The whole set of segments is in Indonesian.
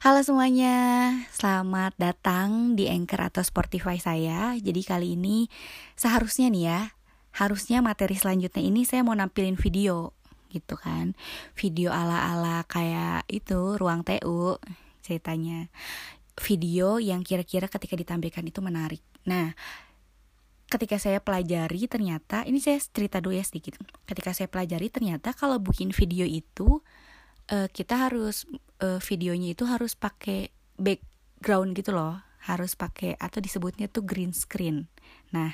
Halo semuanya, selamat datang di Anchor atau Spotify saya. Jadi kali ini seharusnya nih ya, harusnya materi selanjutnya ini saya mau nampilin video gitu kan. Video ala-ala kayak itu ruang TU ceritanya. Video yang kira-kira ketika ditampilkan itu menarik. Nah, ketika saya pelajari ternyata ini saya cerita dulu ya sedikit. Ketika saya pelajari ternyata kalau bikin video itu uh, kita harus uh, videonya itu harus pakai background gitu loh harus pakai atau disebutnya tuh green screen. Nah,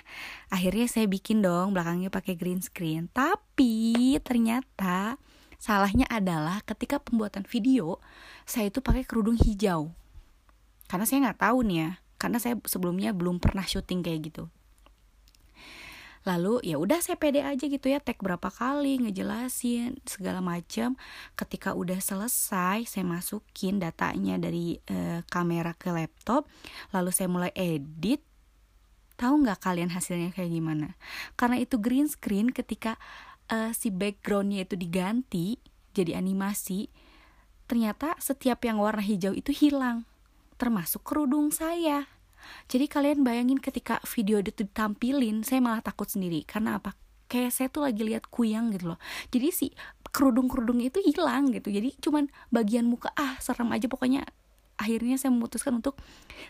akhirnya saya bikin dong belakangnya pakai green screen. Tapi ternyata salahnya adalah ketika pembuatan video saya itu pakai kerudung hijau. Karena saya nggak tahu nih ya, karena saya sebelumnya belum pernah syuting kayak gitu lalu ya udah saya pede aja gitu ya tag berapa kali ngejelasin segala macam ketika udah selesai saya masukin datanya dari uh, kamera ke laptop lalu saya mulai edit. Tahu nggak kalian hasilnya kayak gimana? Karena itu green screen ketika uh, si backgroundnya itu diganti jadi animasi ternyata setiap yang warna hijau itu hilang termasuk kerudung saya jadi kalian bayangin ketika video itu ditampilin, saya malah takut sendiri. Karena apa? Kayak saya tuh lagi lihat kuyang gitu loh. Jadi si kerudung-kerudung itu hilang gitu. Jadi cuman bagian muka ah serem aja pokoknya. Akhirnya saya memutuskan untuk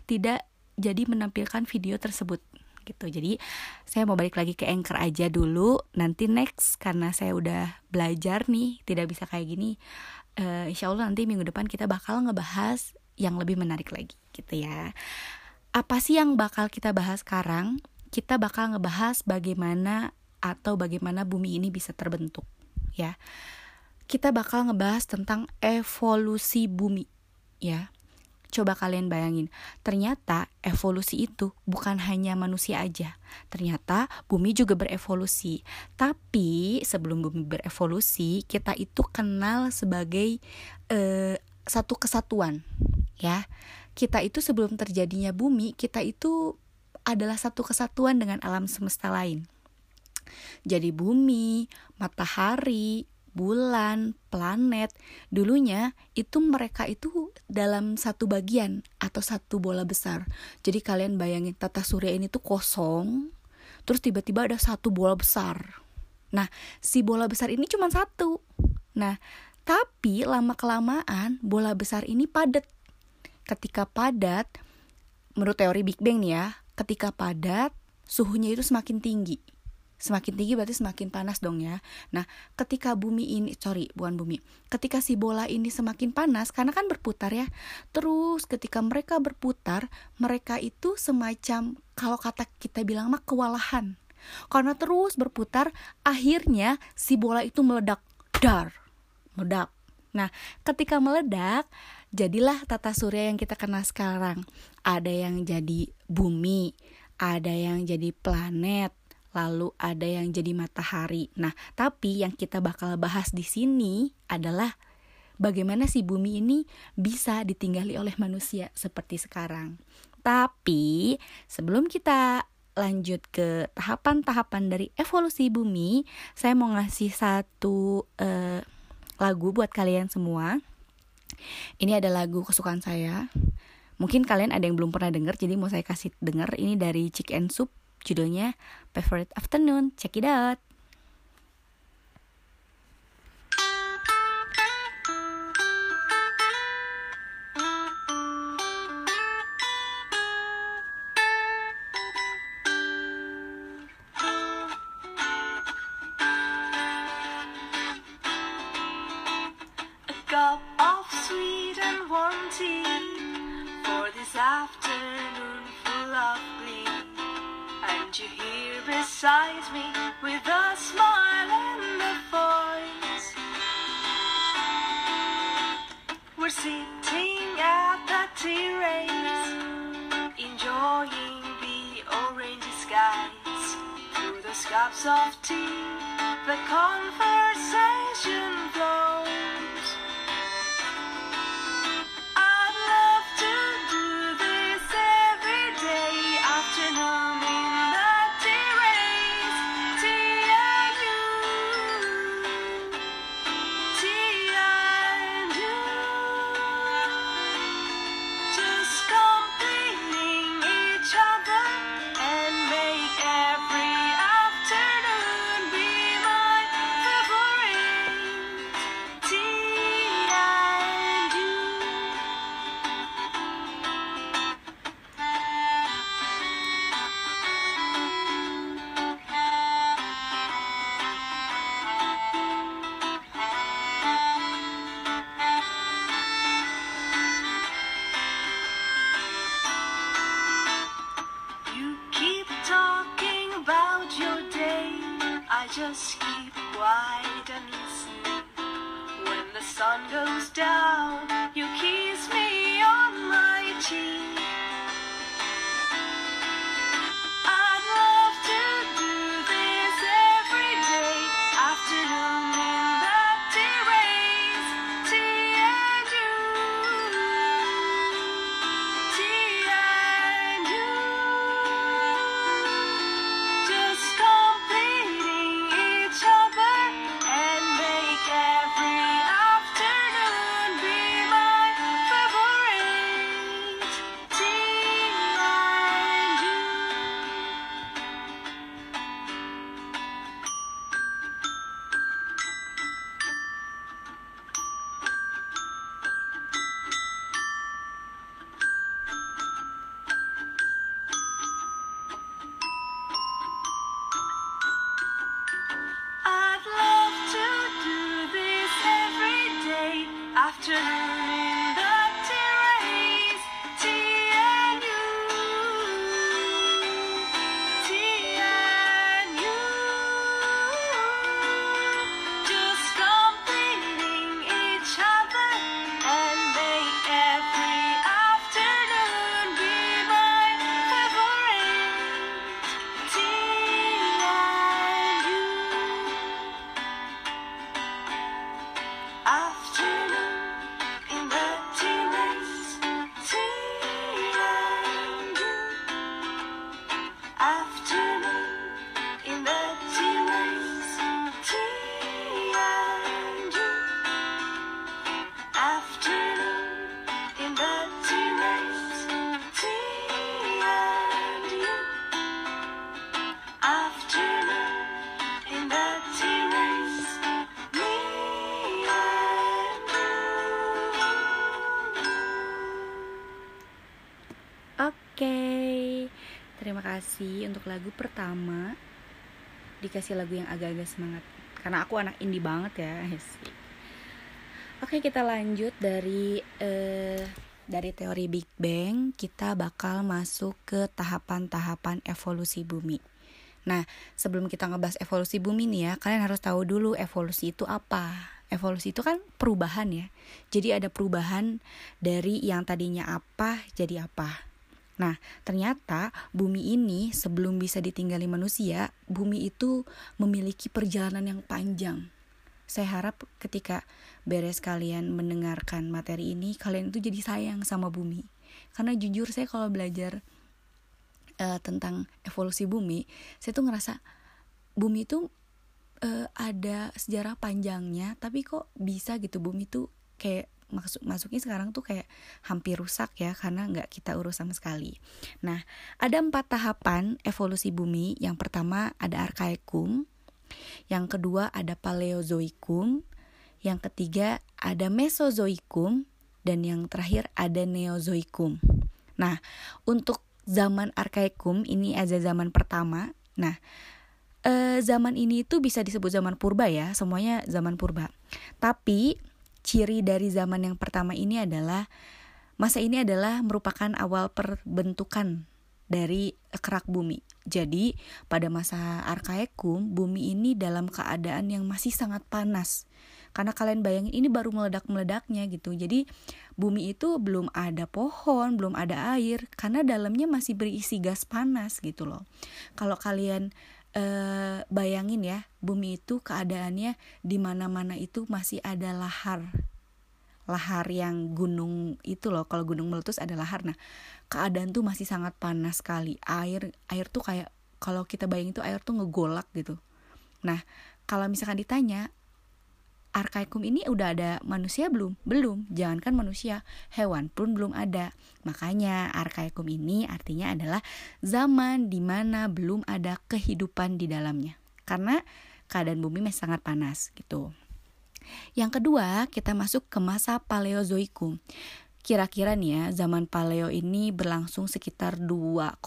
tidak jadi menampilkan video tersebut gitu. Jadi saya mau balik lagi ke anchor aja dulu. Nanti next karena saya udah belajar nih, tidak bisa kayak gini. Uh, insya Allah nanti minggu depan kita bakal ngebahas yang lebih menarik lagi gitu ya apa sih yang bakal kita bahas sekarang? Kita bakal ngebahas bagaimana atau bagaimana bumi ini bisa terbentuk, ya. Kita bakal ngebahas tentang evolusi bumi, ya. Coba kalian bayangin, ternyata evolusi itu bukan hanya manusia aja. Ternyata bumi juga berevolusi. Tapi sebelum bumi berevolusi, kita itu kenal sebagai uh, satu kesatuan, ya kita itu sebelum terjadinya bumi, kita itu adalah satu kesatuan dengan alam semesta lain. Jadi bumi, matahari, bulan, planet, dulunya itu mereka itu dalam satu bagian atau satu bola besar. Jadi kalian bayangin tata surya ini tuh kosong, terus tiba-tiba ada satu bola besar. Nah, si bola besar ini cuma satu. Nah, tapi lama kelamaan bola besar ini padat ketika padat, menurut teori Big Bang nih ya, ketika padat, suhunya itu semakin tinggi. Semakin tinggi berarti semakin panas dong ya. Nah, ketika bumi ini, sorry, bukan bumi. Ketika si bola ini semakin panas, karena kan berputar ya. Terus ketika mereka berputar, mereka itu semacam, kalau kata kita bilang mah kewalahan. Karena terus berputar, akhirnya si bola itu meledak. Dar. Meledak. Nah, ketika meledak, jadilah tata surya yang kita kenal sekarang. Ada yang jadi bumi, ada yang jadi planet, lalu ada yang jadi matahari. Nah, tapi yang kita bakal bahas di sini adalah bagaimana si bumi ini bisa ditinggali oleh manusia seperti sekarang. Tapi sebelum kita lanjut ke tahapan-tahapan dari evolusi bumi, saya mau ngasih satu uh, lagu buat kalian semua. Ini ada lagu kesukaan saya. Mungkin kalian ada yang belum pernah denger, jadi mau saya kasih denger. Ini dari Chick and Soup, judulnya Favorite Afternoon. Check it out. besides me with a smile and a voice. We're sitting at the terrace, enjoying the orange skies through the scuffs of tea. The conversation. Lagu pertama. Dikasih lagu yang agak-agak semangat. Karena aku anak indie banget ya. Oke, kita lanjut dari eh, dari teori Big Bang, kita bakal masuk ke tahapan-tahapan evolusi bumi. Nah, sebelum kita ngebahas evolusi bumi nih ya, kalian harus tahu dulu evolusi itu apa. Evolusi itu kan perubahan ya. Jadi ada perubahan dari yang tadinya apa jadi apa. Nah, ternyata bumi ini sebelum bisa ditinggali manusia, bumi itu memiliki perjalanan yang panjang. Saya harap ketika beres kalian mendengarkan materi ini, kalian itu jadi sayang sama bumi. Karena jujur saya kalau belajar eh, tentang evolusi bumi, saya tuh ngerasa bumi itu eh, ada sejarah panjangnya, tapi kok bisa gitu bumi tuh kayak masuk masuknya sekarang tuh kayak hampir rusak ya karena nggak kita urus sama sekali. Nah ada empat tahapan evolusi bumi. Yang pertama ada Archaeum, yang kedua ada Paleozoikum, yang ketiga ada Mesozoikum, dan yang terakhir ada Neozoikum. Nah untuk zaman Archaeum ini ada zaman pertama. Nah eh, zaman ini tuh bisa disebut zaman purba ya, semuanya zaman purba. Tapi ciri dari zaman yang pertama ini adalah masa ini adalah merupakan awal perbentukan dari kerak bumi. Jadi pada masa Archaeum bumi ini dalam keadaan yang masih sangat panas. Karena kalian bayangin ini baru meledak-meledaknya gitu. Jadi bumi itu belum ada pohon, belum ada air karena dalamnya masih berisi gas panas gitu loh. Kalau kalian eh, bayangin ya, bumi itu keadaannya di mana-mana itu masih ada lahar. Lahar yang gunung itu loh, kalau gunung meletus ada lahar. Nah, keadaan tuh masih sangat panas sekali. Air air tuh kayak kalau kita bayangin tuh air tuh ngegolak gitu. Nah, kalau misalkan ditanya Arkaicum ini udah ada manusia belum? Belum. Jangankan manusia, hewan pun belum ada. Makanya Arkaicum ini artinya adalah zaman di mana belum ada kehidupan di dalamnya. Karena keadaan bumi masih sangat panas gitu. Yang kedua, kita masuk ke masa Paleozoikum. Kira-kira nih ya, zaman paleo ini berlangsung sekitar 2,5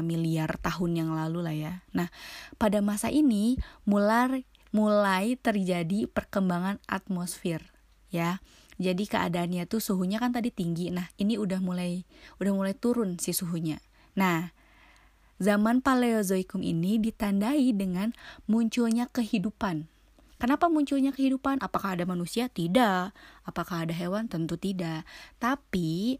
miliar tahun yang lalu lah ya. Nah, pada masa ini mulai mulai terjadi perkembangan atmosfer ya. Jadi keadaannya tuh suhunya kan tadi tinggi. Nah, ini udah mulai udah mulai turun si suhunya. Nah, zaman Paleozoikum ini ditandai dengan munculnya kehidupan. Kenapa munculnya kehidupan? Apakah ada manusia? Tidak. Apakah ada hewan? Tentu tidak. Tapi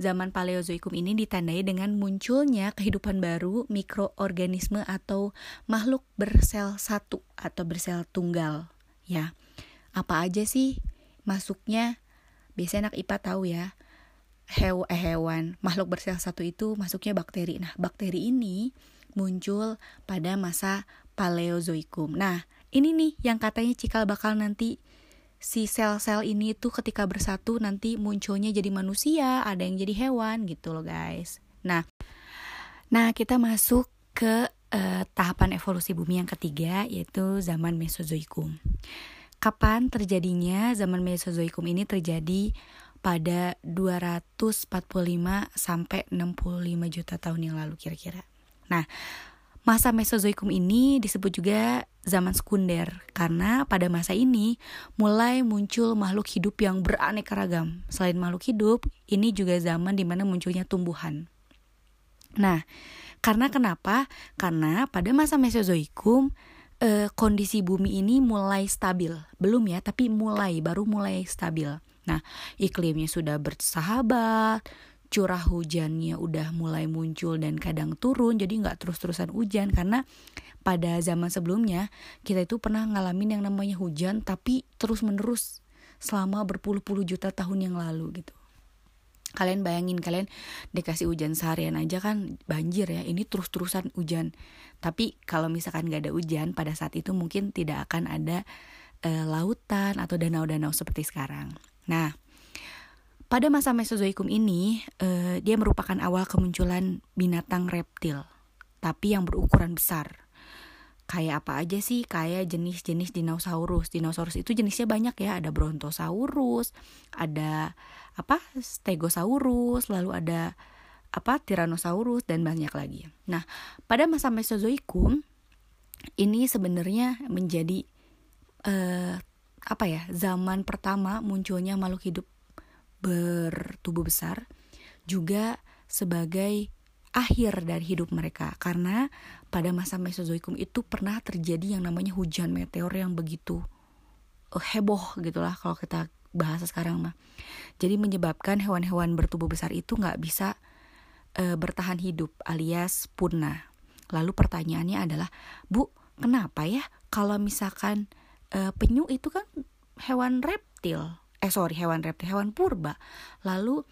zaman Paleozoikum ini ditandai dengan munculnya kehidupan baru mikroorganisme atau makhluk bersel satu atau bersel tunggal. Ya, apa aja sih masuknya? Biasanya anak IPA tahu ya hew eh, hewan makhluk bersel satu itu masuknya bakteri. Nah, bakteri ini muncul pada masa Paleozoikum. Nah, ini nih yang katanya cikal bakal nanti si sel-sel ini tuh ketika bersatu nanti munculnya jadi manusia, ada yang jadi hewan gitu loh guys. Nah, nah kita masuk ke uh, tahapan evolusi bumi yang ketiga yaitu zaman Mesozoikum. Kapan terjadinya zaman Mesozoikum ini terjadi pada 245 sampai 65 juta tahun yang lalu kira-kira. Nah, masa Mesozoikum ini disebut juga zaman sekunder karena pada masa ini mulai muncul makhluk hidup yang beraneka ragam. Selain makhluk hidup, ini juga zaman di mana munculnya tumbuhan. Nah, karena kenapa? Karena pada masa Mesozoikum eh, kondisi bumi ini mulai stabil. Belum ya, tapi mulai baru mulai stabil. Nah, iklimnya sudah bersahabat, curah hujannya udah mulai muncul dan kadang turun, jadi nggak terus-terusan hujan karena pada zaman sebelumnya kita itu pernah ngalamin yang namanya hujan tapi terus-menerus selama berpuluh-puluh juta tahun yang lalu gitu. Kalian bayangin kalian dikasih hujan seharian aja kan banjir ya. Ini terus-terusan hujan. Tapi kalau misalkan gak ada hujan pada saat itu mungkin tidak akan ada uh, lautan atau danau-danau seperti sekarang. Nah, pada masa Mesozoikum ini, uh, dia merupakan awal kemunculan binatang reptil, tapi yang berukuran besar. Kayak apa aja sih? Kayak jenis-jenis dinosaurus. Dinosaurus itu jenisnya banyak ya. Ada Brontosaurus, ada apa? Stegosaurus, lalu ada apa? Tyrannosaurus dan banyak lagi. Nah, pada masa Mesozoikum ini sebenarnya menjadi uh, apa ya zaman pertama munculnya makhluk hidup bertubuh besar juga sebagai akhir dari hidup mereka. Karena pada masa Mesozoikum itu pernah terjadi yang namanya hujan meteor yang begitu uh, heboh gitulah kalau kita bahasa sekarang mah. Jadi menyebabkan hewan-hewan bertubuh besar itu nggak bisa uh, bertahan hidup alias punah. Lalu pertanyaannya adalah bu kenapa ya kalau misalkan uh, penyu itu kan hewan reptil? Eh sorry hewan reptil hewan purba. Lalu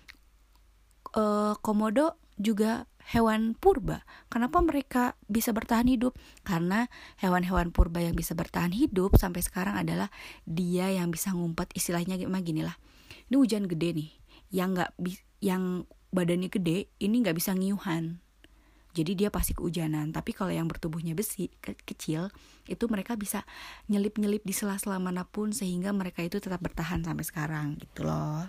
uh, komodo juga hewan purba. Kenapa mereka bisa bertahan hidup? Karena hewan-hewan purba yang bisa bertahan hidup sampai sekarang adalah dia yang bisa ngumpet istilahnya gimana gini lah. Ini hujan gede nih, yang nggak yang badannya gede ini nggak bisa ngiuhan jadi dia pasti kehujanan tapi kalau yang bertubuhnya besi ke kecil itu mereka bisa nyelip-nyelip di sela-sela mana pun sehingga mereka itu tetap bertahan sampai sekarang gitu loh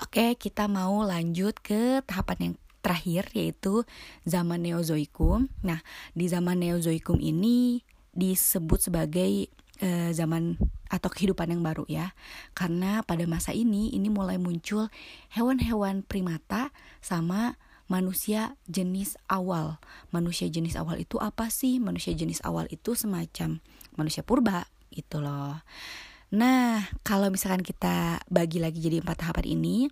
oke kita mau lanjut ke tahapan yang terakhir yaitu zaman Neozoikum nah di zaman Neozoikum ini disebut sebagai uh, zaman atau kehidupan yang baru ya. Karena pada masa ini ini mulai muncul hewan-hewan primata sama manusia jenis awal. Manusia jenis awal itu apa sih? Manusia jenis awal itu semacam manusia purba gitu loh. Nah, kalau misalkan kita bagi lagi jadi empat tahapan ini,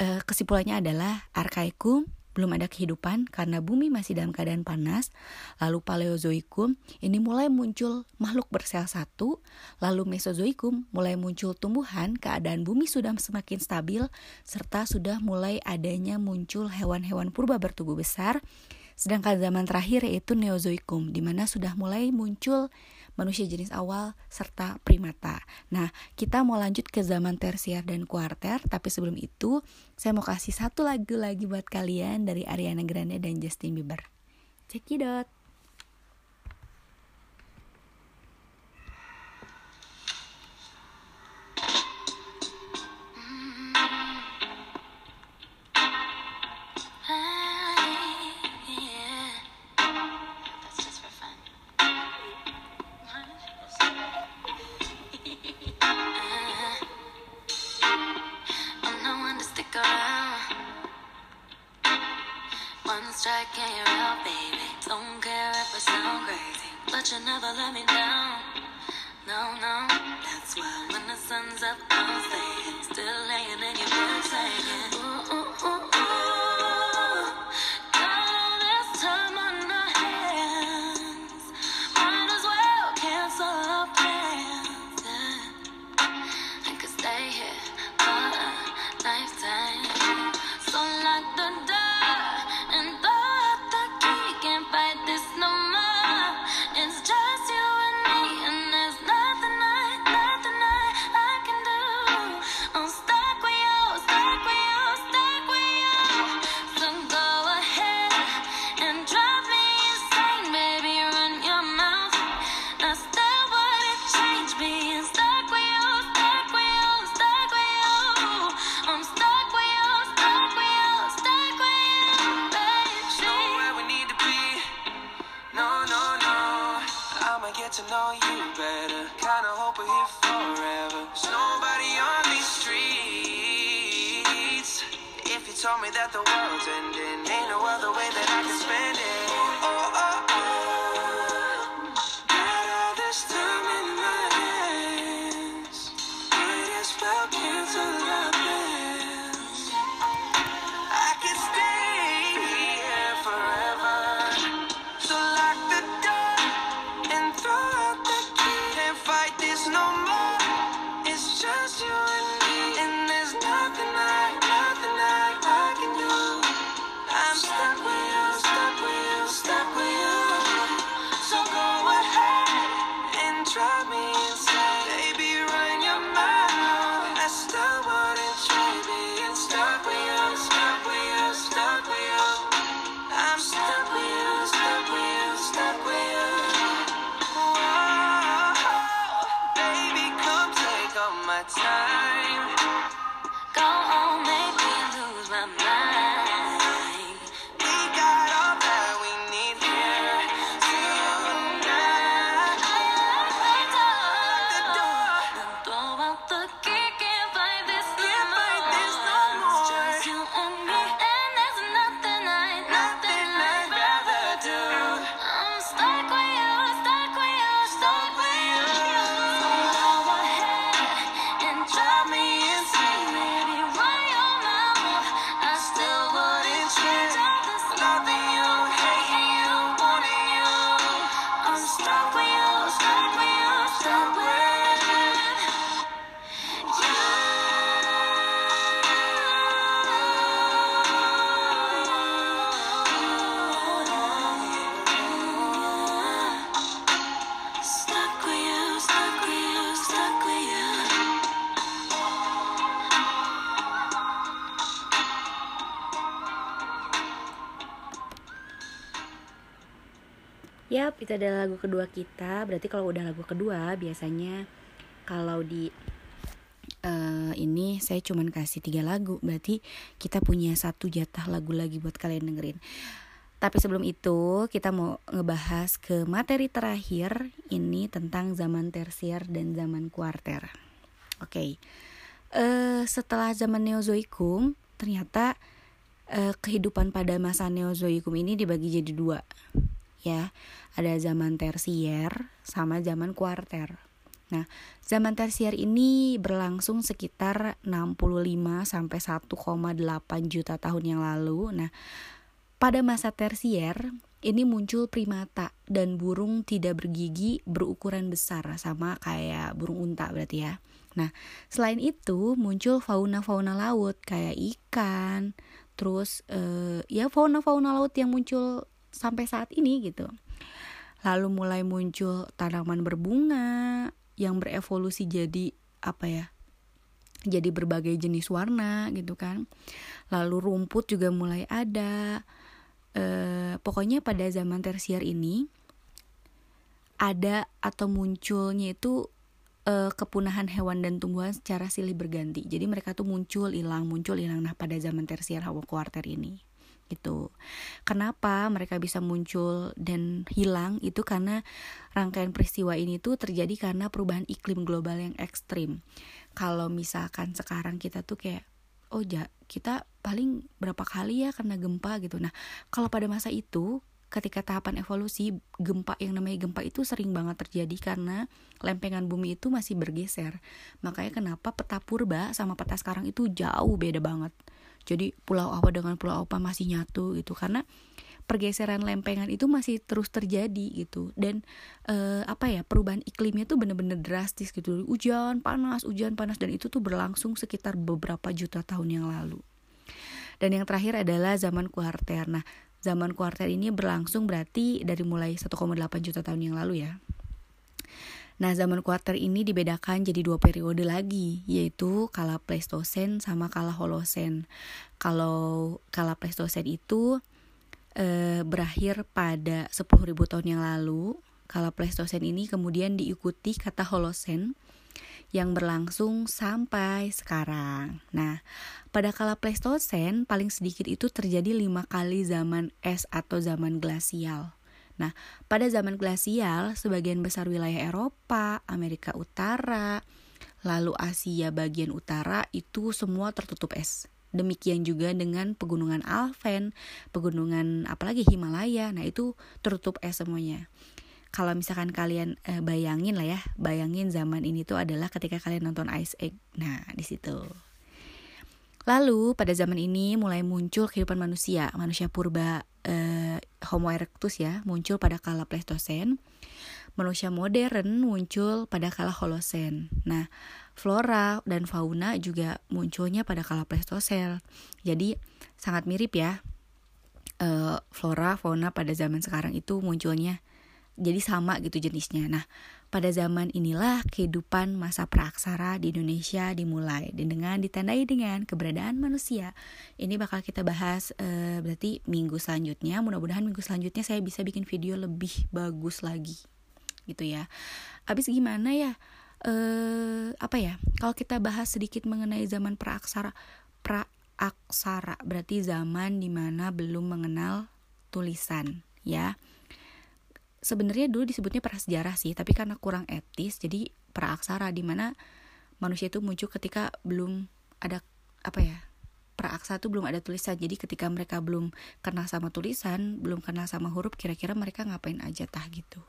eh, kesimpulannya adalah arkaikum, belum ada kehidupan karena bumi masih dalam keadaan panas. Lalu Paleozoikum ini mulai muncul makhluk bersel satu. Lalu Mesozoikum mulai muncul tumbuhan, keadaan bumi sudah semakin stabil serta sudah mulai adanya muncul hewan-hewan purba bertubuh besar. Sedangkan zaman terakhir yaitu Neozoikum di mana sudah mulai muncul manusia jenis awal, serta primata. Nah, kita mau lanjut ke zaman tersier dan kuarter, tapi sebelum itu saya mau kasih satu lagu lagi buat kalian dari Ariana Grande dan Justin Bieber. Check I'ma get to know you better. Kinda hope we're here forever. There's nobody on these streets. If you told me that the world's ending, Yap, itu adalah lagu kedua kita. Berarti kalau udah lagu kedua, biasanya kalau di eh, ini saya cuman kasih tiga lagu. Berarti kita punya satu jatah lagu lagi buat kalian dengerin. Tapi sebelum itu, kita mau ngebahas ke materi terakhir ini tentang zaman tersier dan zaman kuarter. Oke. Eh, setelah zaman Neozoikum, ternyata eh, kehidupan pada masa Neozoikum ini dibagi jadi dua ya ada zaman tersier sama zaman kuarter nah zaman tersier ini berlangsung sekitar 65 sampai 1,8 juta tahun yang lalu nah pada masa tersier ini muncul primata dan burung tidak bergigi berukuran besar sama kayak burung unta berarti ya. Nah, selain itu muncul fauna-fauna laut kayak ikan, terus eh, ya fauna-fauna laut yang muncul sampai saat ini gitu. Lalu mulai muncul tanaman berbunga yang berevolusi jadi apa ya? Jadi berbagai jenis warna gitu kan. Lalu rumput juga mulai ada. Eh, pokoknya pada zaman tersier ini ada atau munculnya itu eh, kepunahan hewan dan tumbuhan secara silih berganti. Jadi mereka tuh muncul hilang, muncul hilang. Nah pada zaman tersier hawa kuarter ini gitu. Kenapa mereka bisa muncul dan hilang itu karena rangkaian peristiwa ini tuh terjadi karena perubahan iklim global yang ekstrim. Kalau misalkan sekarang kita tuh kayak oh ja, kita paling berapa kali ya kena gempa gitu nah kalau pada masa itu ketika tahapan evolusi gempa yang namanya gempa itu sering banget terjadi karena lempengan bumi itu masih bergeser makanya kenapa peta purba sama peta sekarang itu jauh beda banget jadi pulau apa dengan pulau apa masih nyatu gitu. Karena pergeseran lempengan itu masih terus terjadi gitu. Dan eh, apa ya perubahan iklimnya tuh bener-bener drastis gitu. Hujan panas hujan panas. Dan itu tuh berlangsung sekitar beberapa juta tahun yang lalu. Dan yang terakhir adalah zaman kuarter. Nah zaman kuarter ini berlangsung berarti dari mulai 1,8 juta tahun yang lalu ya Nah, zaman kuarter ini dibedakan jadi dua periode lagi, yaitu kala Pleistosen sama kala Holosen. Kalau kala Pleistosen itu e, berakhir pada 10.000 tahun yang lalu. Kala Pleistosen ini kemudian diikuti kata Holosen yang berlangsung sampai sekarang. Nah, pada kala Pleistosen paling sedikit itu terjadi lima kali zaman es atau zaman glasial. Nah, pada zaman glasial, sebagian besar wilayah Eropa, Amerika Utara, lalu Asia bagian utara itu semua tertutup es. Demikian juga dengan pegunungan Alpen, pegunungan apalagi Himalaya. Nah, itu tertutup es semuanya. Kalau misalkan kalian eh, bayangin lah ya, bayangin zaman ini tuh adalah ketika kalian nonton Ice Age. Nah, di situ. Lalu pada zaman ini mulai muncul kehidupan manusia, manusia purba eh, Homo erectus ya, muncul pada kala Pleistosen. Manusia modern muncul pada kala Holosen. Nah, flora dan fauna juga munculnya pada kala Pleistosen. Jadi sangat mirip ya. Eh, flora, fauna pada zaman sekarang itu munculnya jadi sama gitu jenisnya. Nah, pada zaman inilah kehidupan masa praaksara di Indonesia dimulai dan dengan ditandai dengan keberadaan manusia. Ini bakal kita bahas uh, berarti minggu selanjutnya. Mudah-mudahan minggu selanjutnya saya bisa bikin video lebih bagus lagi. Gitu ya. Habis gimana ya? Uh, apa ya? Kalau kita bahas sedikit mengenai zaman praaksara praaksara berarti zaman di mana belum mengenal tulisan ya sebenarnya dulu disebutnya prasejarah sih tapi karena kurang etis jadi praaksara di mana manusia itu muncul ketika belum ada apa ya praaksara itu belum ada tulisan. Jadi ketika mereka belum kenal sama tulisan belum kenal sama huruf kira-kira mereka ngapain aja tah gitu.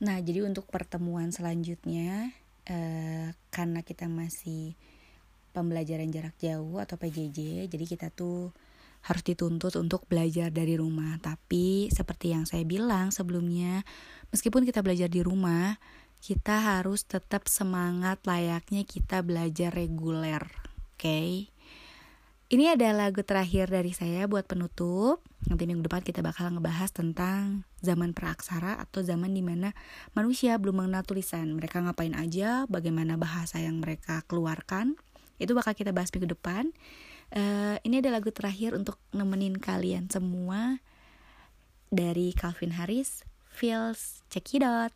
Nah, jadi untuk pertemuan selanjutnya, eh, karena kita masih pembelajaran jarak jauh atau PJJ jadi kita tuh harus dituntut untuk belajar dari rumah. Tapi seperti yang saya bilang sebelumnya meskipun kita belajar di rumah kita harus tetap semangat layaknya kita belajar reguler oke? Okay? ini ada lagu terakhir dari saya buat penutup. Nanti minggu depan kita bakal ngebahas tentang zaman praaksara atau zaman di mana manusia belum mengenal tulisan. Mereka ngapain aja bagaimana bahasa yang mereka keluarkan itu bakal kita bahas minggu depan. Uh, ini ada lagu terakhir untuk nemenin kalian semua dari Calvin Harris Feels Check It Out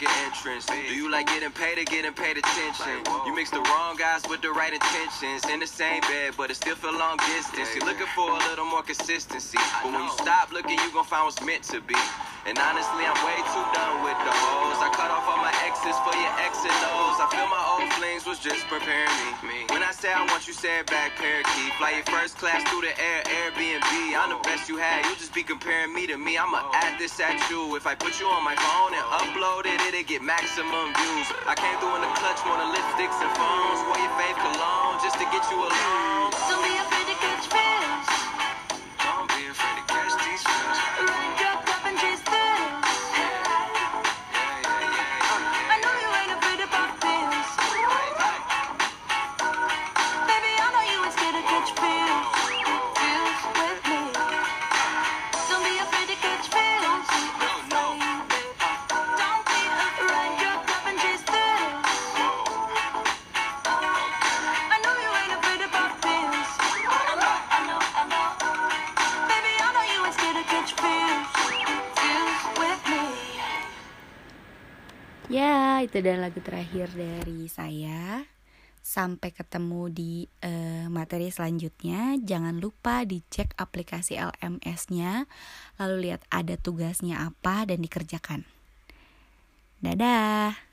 make an entrance. Do you like getting paid or getting paid attention? You mix the wrong guys with the right intentions. In the same bed, but it still feel long distance. You're looking for a little more consistency. But when you stop looking, you gon' find what's meant to be. And honestly, I'm way too done with the hoes. I cut off all my exes for your X and O's. I feel my old flings was just preparing me. When I say I want you, say it back, parakeet. Fly your first class through the air, Airbnb. I'm the best you had. You just be comparing me to me. I'ma add this at you. If I put you on my phone and upload it, it'll get maximum views. I came through in the clutch, more than lipsticks and phones. Wore your fave cologne just to get you alone. Don't be afraid to catch itu adalah lagu terakhir dari saya. Sampai ketemu di eh, materi selanjutnya. Jangan lupa dicek aplikasi LMS-nya, lalu lihat ada tugasnya apa dan dikerjakan. Dadah.